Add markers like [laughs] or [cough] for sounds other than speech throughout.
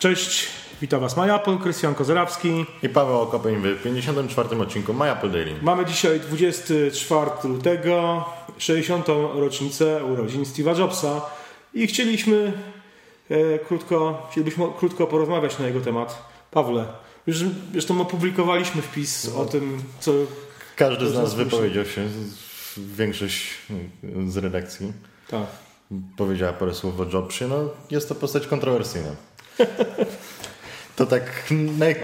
Cześć, witam Was MyApple, Krystian Kozerawski. I Paweł Okopeń w 54. odcinku MyApple Daily. Mamy dzisiaj 24 lutego, 60. rocznicę urodzin Steve'a Jobsa i chcieliśmy e, krótko, chcielibyśmy krótko porozmawiać na jego temat. Pawle, już zresztą opublikowaliśmy wpis o tym, co... Każdy z nas wypowiedział się, większość z redakcji. Tak. Powiedziała parę słów o Jobsie. No, jest to postać kontrowersyjna. [laughs] To tak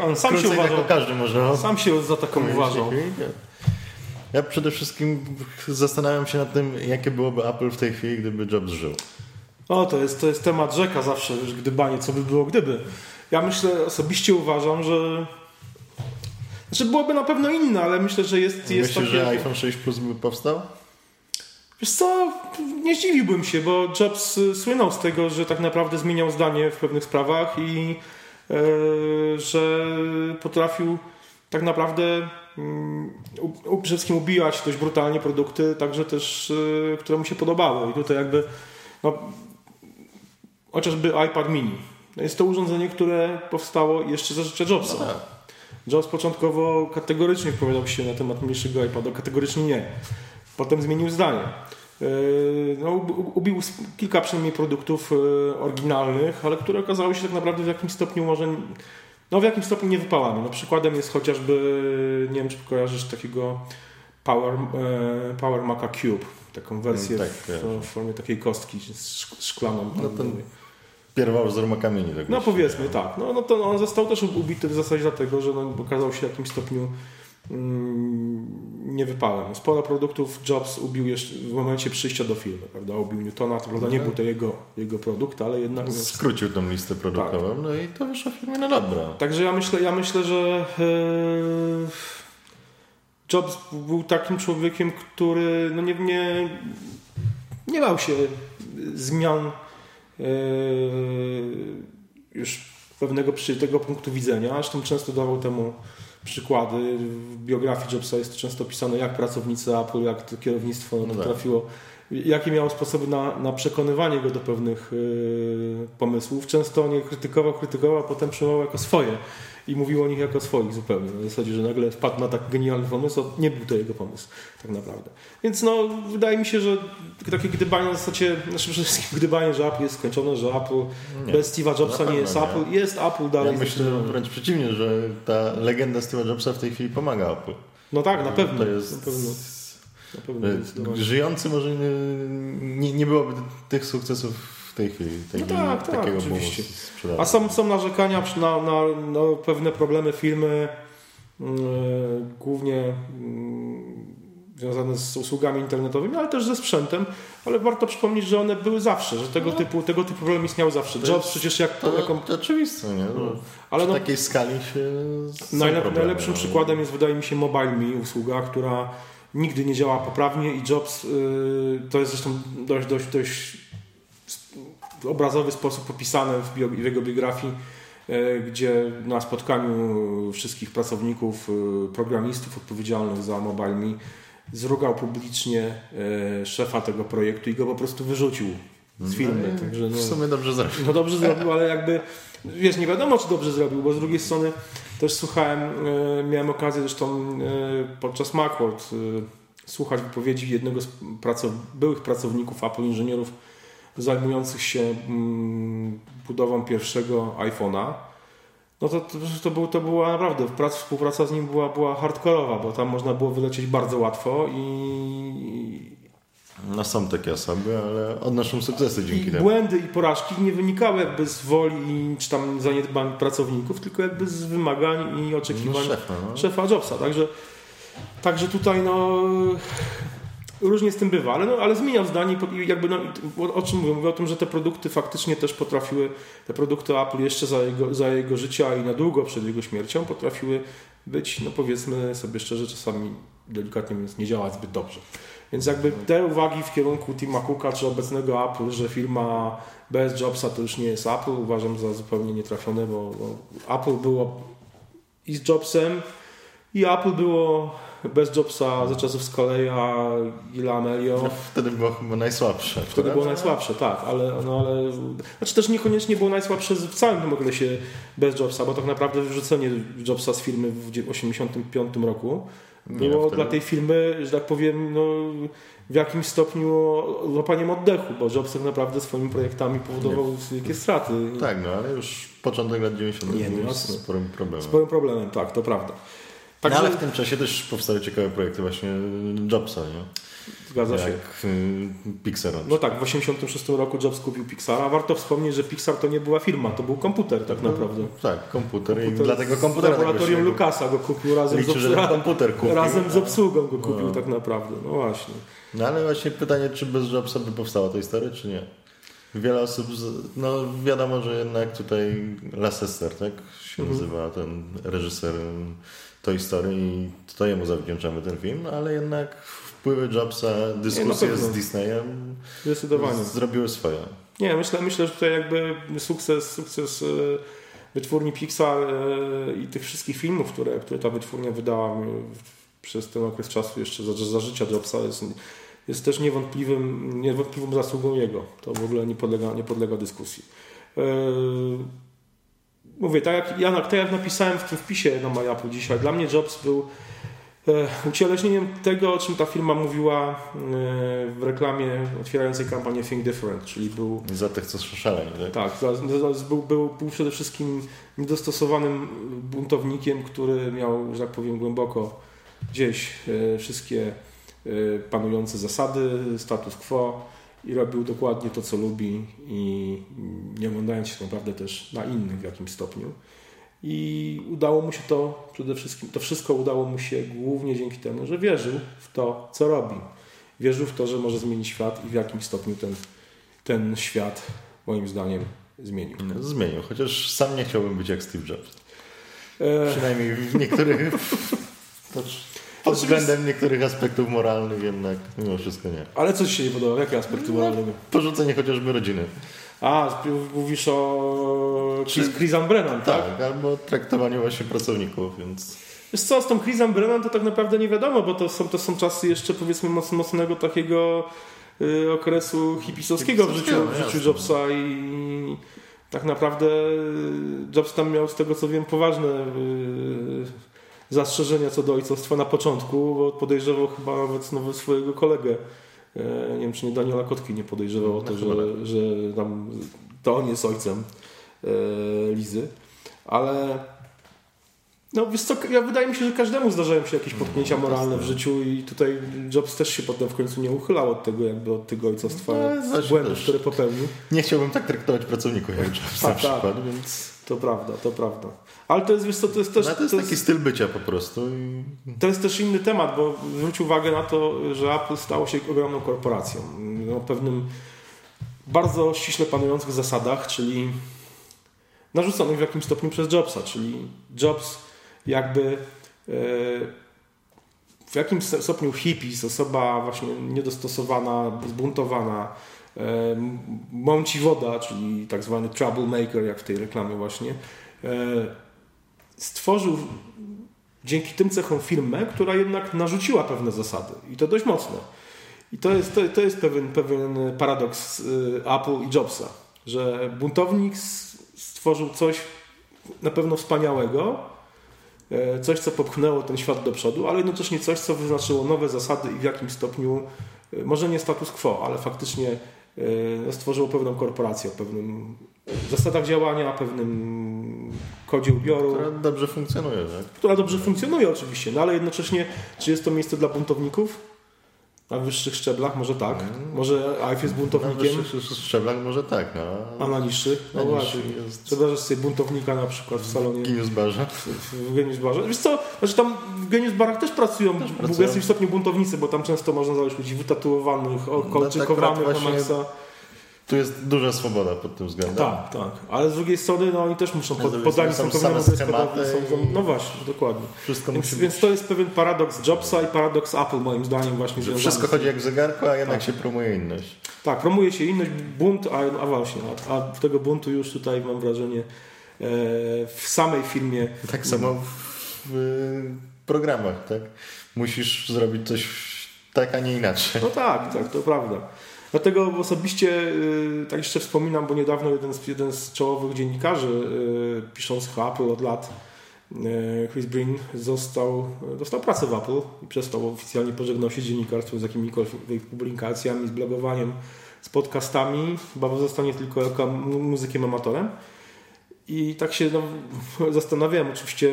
On sam się uważał, każdy może. Sam się za taką uważał. Ja przede wszystkim zastanawiam się nad tym, jakie byłoby Apple w tej chwili, gdyby Jobs żył. O, to jest, to jest temat rzeka zawsze, już gdybanie, co by było gdyby. Ja myślę, osobiście uważam, że znaczy byłoby na pewno inne, ale myślę, że jest, jest Myślisz, takie... że iPhone 6 Plus by powstał? Wiesz co, nie zdziwiłbym się, bo Jobs słynął z tego, że tak naprawdę zmieniał zdanie w pewnych sprawach i yy, że potrafił tak naprawdę yy, przede wszystkim ubijać dość brutalnie produkty, także też, yy, które mu się podobały. I tutaj jakby no, chociażby iPad mini. Jest to urządzenie, które powstało jeszcze za życia Jobsa. No tak. Jobs początkowo kategorycznie wypowiadał się na temat mniejszego iPada, kategorycznie nie. Potem zmienił zdanie. E, no, ubił kilka przynajmniej produktów e, oryginalnych, ale które okazały się tak naprawdę w jakimś stopniu może no w jakimś stopniu nie wypałami. No, przykładem jest chociażby, nie wiem czy kojarzysz takiego Power, e, Power Maca Cube, taką wersję mm, tak, w, w, formie takiej kostki szklaną. No ten pierwowzór Maca Mini. Tak no powiedzmy tak. No, no to on został też ubity w zasadzie dlatego, że no, okazał się w jakimś stopniu Mm, nie wypałem. Sporo produktów Jobs ubił jeszcze w momencie przyjścia do firmy, prawda? Ubił Newtona, to prawda nie był to jego, jego produkt, ale jednak... Skrócił tą listę produktową, tak. no i to wyszło firmie na dobre. Także ja myślę, ja myślę że yy, Jobs był takim człowiekiem, który no nie, nie, nie bał się zmian yy, już pewnego przyjętego punktu widzenia, zresztą często dawał temu przykłady. W biografii Jobsa jest często pisane, jak pracownicy Apple, jak to kierownictwo no potrafiło, tak. Jakie miało sposoby na, na przekonywanie go do pewnych y, pomysłów. Często on je krytykował, krytykował, a potem przyjmował jako swoje i mówił o nich jako swoich zupełnie. Na zasadzie, że nagle wpadł na tak genialny pomysł, a nie był to jego pomysł tak naprawdę. Więc no, wydaje mi się, że takie gdybanie w zasadzie, znaczy przede wszystkim gdybanie, że Apple jest skończone, że Apple nie. bez Steve'a Jobsa nie jest nie. Apple. Jest Apple dalej. Ja myślę wręcz przeciwnie, że ta legenda Steve'a Jobsa w tej chwili pomaga Apple. No tak, na pewno. To jest... Na pewno. Jest Żyjący może nie, nie, byłoby tych sukcesów tej chwili. Tej no tak, tak, oczywiście. A są, są narzekania na, na, na pewne problemy firmy, yy, głównie yy, związane z usługami internetowymi, ale też ze sprzętem, ale warto przypomnieć, że one były zawsze, że tego, no. typu, tego typu problem istniał zawsze. To Jobs przecież jak... To, jaką... to oczywiste, nie? No. Ale no, takiej skali się... Najlep, najlepszym no. przykładem jest wydaje mi się MobileMe, usługa, która nigdy nie działa poprawnie i Jobs, yy, to jest zresztą dość, dość, dość w obrazowy sposób opisane w, jego biografii, e, gdzie na spotkaniu wszystkich pracowników, e, programistów odpowiedzialnych za MobileMe zrugał publicznie szefa tego projektu i go po prostu wyrzucił z firmy. No, Także, no, w sumie dobrze zrobił. No dobrze zrobił, ale jakby wiesz, nie wiadomo czy dobrze zrobił, bo z drugiej strony też słuchałem, miałem okazję zresztą podczas Macworld słuchać wypowiedzi jednego z pracow byłych pracowników Apple, inżynierów zajmujących się mm, budową pierwszego iPhone'a, no to, to, to, był, to była naprawdę, praca, współpraca z nim była, była hardkorowa, bo tam można było wylecieć bardzo łatwo i... No są takie osoby, ale odnoszą sukcesy dzięki I temu. błędy i porażki nie wynikały jakby z woli czy tam zaniedbań pracowników, tylko jakby z wymagań i oczekiwań no szefa, no. szefa Jobsa. Także, także tutaj no Różnie z tym bywa, ale, no, ale zmieniał zdanie i jakby no, o czym mówię? Mówię o tym, że te produkty faktycznie też potrafiły, te produkty Apple jeszcze za jego, za jego życia i na długo przed jego śmiercią potrafiły być, no powiedzmy sobie szczerze, czasami delikatnie mówiąc, nie działać zbyt dobrze. Więc jakby te uwagi w kierunku Tima Cooka czy obecnego Apple, że firma bez Jobsa to już nie jest Apple, uważam za zupełnie nietrafione, bo, bo Apple było i z Jobsem i Apple było bez Jobsa za czasów z Coleya, Gila Amelio. No, wtedy było chyba najsłabsze. Wtedy było najsłabsze, tak, ale, no, ale znaczy też niekoniecznie było najsłabsze w całym tym okresie bez Jobsa, bo tak naprawdę wyrzucenie Jobsa z firmy w 1985 roku było wtedy... dla tej firmy, że tak powiem, no, w jakimś stopniu łapaniem oddechu, bo Jobs tak naprawdę swoimi projektami powodował nie. wielkie straty. Tak, no ale już początek lat 90. Nie, był no, sporym problemem. Sporym problemem, tak, to prawda. Także... No, ale w tym czasie też powstały ciekawe projekty właśnie Jobsa, nie? Zgadza się. Jak y, Pixar. No tak, w 1986 roku Jobs kupił Pixara. Warto wspomnieć, że Pixar to nie była firma, to był komputer tak no, naprawdę. No, tak, komputer, komputer i dlatego komputer. Laboratorium Lucasa go kupił razem Liczy, z obsługą. komputer kupił. Razem z obsługą go kupił no. tak naprawdę, no właśnie. No ale właśnie pytanie, czy bez Jobsa by powstała ta historia, czy nie? Wiele osób, no wiadomo, że jednak tutaj Lasester, tak się mhm. nazywa ten reżyser Toy Story i to jemu zawdzięczamy ten film, ale jednak wpływy Jobsa, dyskusje nie, z Disneyem Zdecydowanie. zrobiły swoje. Nie, myślę, myślę, że tutaj jakby sukces, sukces e, wytwórni Pixar e, i tych wszystkich filmów, które, które ta wytwórnia wydała przez ten okres czasu jeszcze za, za życia Jobsa jest, jest też niewątpliwym, niewątpliwą zasługą jego. To w ogóle nie podlega, nie podlega dyskusji. Mówię, tak jak, ja, tak jak napisałem w tym wpisie na MyApple dzisiaj, dla mnie Jobs był e, ucieleśnieniem tego, o czym ta firma mówiła e, w reklamie otwierającej kampanię Think Different, czyli był... Za tych, co szaleni, tak? Tak, był, był, był przede wszystkim niedostosowanym buntownikiem, który miał, że tak powiem, głęboko gdzieś e, wszystkie panujące zasady, status quo i robił dokładnie to, co lubi i nie oglądając się naprawdę też na innych w jakimś stopniu. I udało mu się to przede wszystkim, to wszystko udało mu się głównie dzięki temu, że wierzył w to, co robi. Wierzył w to, że może zmienić świat i w jakimś stopniu ten, ten świat, moim zdaniem, zmienił. No, zmienił, chociaż sam nie chciałbym być jak Steve Jobs. E... Przynajmniej w niektórych. [laughs] Pod względem niektórych aspektów moralnych jednak mimo wszystko nie. Ale co Ci się nie podoba? Jakie aspekty no, moralne? Porzucenie chociażby rodziny. A, mówisz o Chris, Chrisan Brennan, tak? Tak, albo traktowaniu właśnie pracowników, więc... Wiesz co, z tą Chrisem Brennan to tak naprawdę nie wiadomo, bo to są, to są czasy jeszcze powiedzmy mocnego takiego y, okresu hipisowskiego w życiu, w życiu Jobsa i tak naprawdę Jobs tam miał z tego co wiem poważne y, zastrzeżenia co do ojcostwa na początku, bo podejrzewał chyba nawet swojego kolegę. E, nie wiem, czy nie Daniela Kotki nie podejrzewał o to, że, tak. że tam, to on jest ojcem e, Lizy. Ale no wiesz co, ja, wydaje mi się, że każdemu zdarzają się jakieś potknięcia no, moralne w życiu i tutaj Jobs też się potem w końcu nie uchylał od tego jakby od tego ojcostwa no, błędów, które popełnił. Nie chciałbym tak traktować pracowników jak Jobs na tak, przykład, tak. więc... To prawda, to prawda. Ale to jest, wiesz co, to jest też... No, to jest to taki jest, styl bycia po prostu. I... To jest też inny temat, bo zwróć uwagę na to, że Apple stało się ogromną korporacją. O pewnym bardzo ściśle panujących zasadach, czyli narzuconych w jakimś stopniu przez Jobsa, czyli Jobs jakby e, w jakimś stopniu hippies, osoba właśnie niedostosowana, zbuntowana, mąci woda, czyli tak zwany troublemaker, jak w tej reklamie właśnie, e, stworzył dzięki tym cechom firmę, która jednak narzuciła pewne zasady i to dość mocno. I to jest, to, to jest pewien, pewien paradoks Apple i Jobsa, że buntownik stworzył coś na pewno wspaniałego, E, coś, co popchnęło ten świat do przodu, ale jednocześnie coś, co wyznaczyło nowe zasady i w jakim stopniu, e, może nie status quo, ale faktycznie e, stworzyło pewną korporację, o pewnym zasadach działania, pewnym kodzie ubioru. Która dobrze funkcjonuje, tak? Która dobrze funkcjonuje oczywiście, no ale jednocześnie, czy jest to miejsce dla buntowników? Na wyższych szczeblach może tak. Mm. Może AF jest buntownikiem. Na wyższych szczeblach może tak. No. A na niższych? No właśnie. Jest... Wyobrażasz sobie buntownika na przykład w salonie. W Genius Barze. W Genius Barze. Wiesz co, znaczy tam w Genius Barach też pracują też w jakimś stopniu buntownicy, bo tam często można znaleźć ludzi wytatuowanych, kolczykowanych no, tak na maksa tu jest duża swoboda pod tym względem. Tak, tak. Ale z drugiej strony no, oni też muszą pod, poddani są pewnemu schematy i... No właśnie, dokładnie. Wszystko więc, musi więc to jest pewien paradoks Jobsa i paradoks Apple moim zdaniem właśnie. Że wszystko chodzi jak w zegarku, a jednak tak. się promuje inność. Tak, promuje się inność, bunt, a, a właśnie, a, a tego buntu już tutaj mam wrażenie e, w samej filmie... Tak samo w programach, tak? Musisz zrobić coś tak, a nie inaczej. No tak, tak, to prawda. Dlatego osobiście, tak jeszcze wspominam, bo niedawno jeden z, jeden z czołowych dziennikarzy piszących o Apple od lat, Chris Breen, został, dostał pracę w Apple i przestał oficjalnie pożegnał się z dziennikarstwem, z jakimikolwiek publikacjami, z blogowaniem, z podcastami. Chyba pozostanie tylko jako muzykiem amatorem. I tak się no, [laughs] zastanawiałem, oczywiście,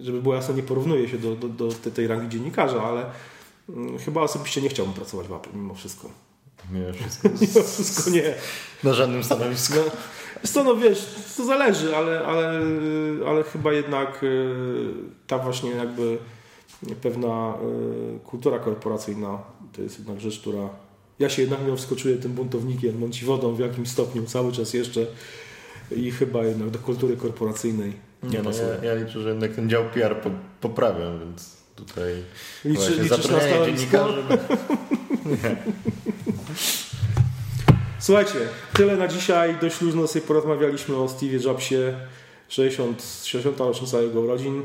żeby było jasne, nie porównuję się do, do, do tej rangi dziennikarza, ale chyba osobiście nie chciałbym pracować w Apple mimo wszystko. Mimo [laughs] wszystko. mimo wszystko nie. Na żadnym stanowisku. No, no wiesz, to zależy, ale, ale, ale chyba jednak y, ta właśnie jakby pewna y, kultura korporacyjna to jest jednak rzecz, która ja się jednak mimo wszystko czuję tym buntownikiem, mąci wodą w jakimś stopniu cały czas jeszcze i chyba jednak do kultury korporacyjnej nie, no, ja, ja, liczę, że jednak ten dział PR po, poprawiam, więc tutaj Liczy, liczysz na stanowisko? [laughs] Słuchajcie, tyle na dzisiaj. Dość luźno sobie porozmawialiśmy o Steve Jobsie. 60, 60 rocznica jego urodzin.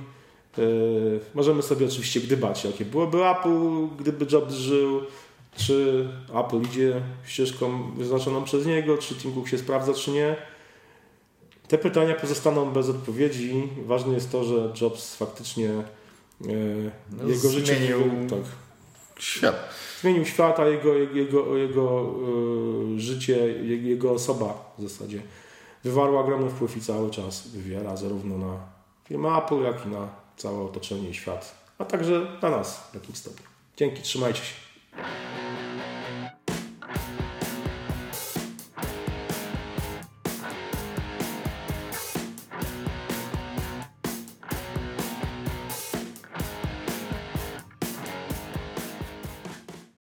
Yy, możemy sobie oczywiście gdybać, jakie byłoby Apple, gdyby Jobs żył, czy Apple idzie ścieżką wyznaczoną przez niego, czy Tim Cook się sprawdza, czy nie. Te pytania pozostaną bez odpowiedzi. Ważne jest to, że Jobs faktycznie no, jego życie zmienił tak, świat. Zmienił świat, a jego, jego, jego e, życie, jego osoba w zasadzie wywarła ogromny wpływ i cały czas wywiera zarówno na firmę Apple, jak i na całe otoczenie i świat, a także na nas w jakimś stopniu. Dzięki, trzymajcie się.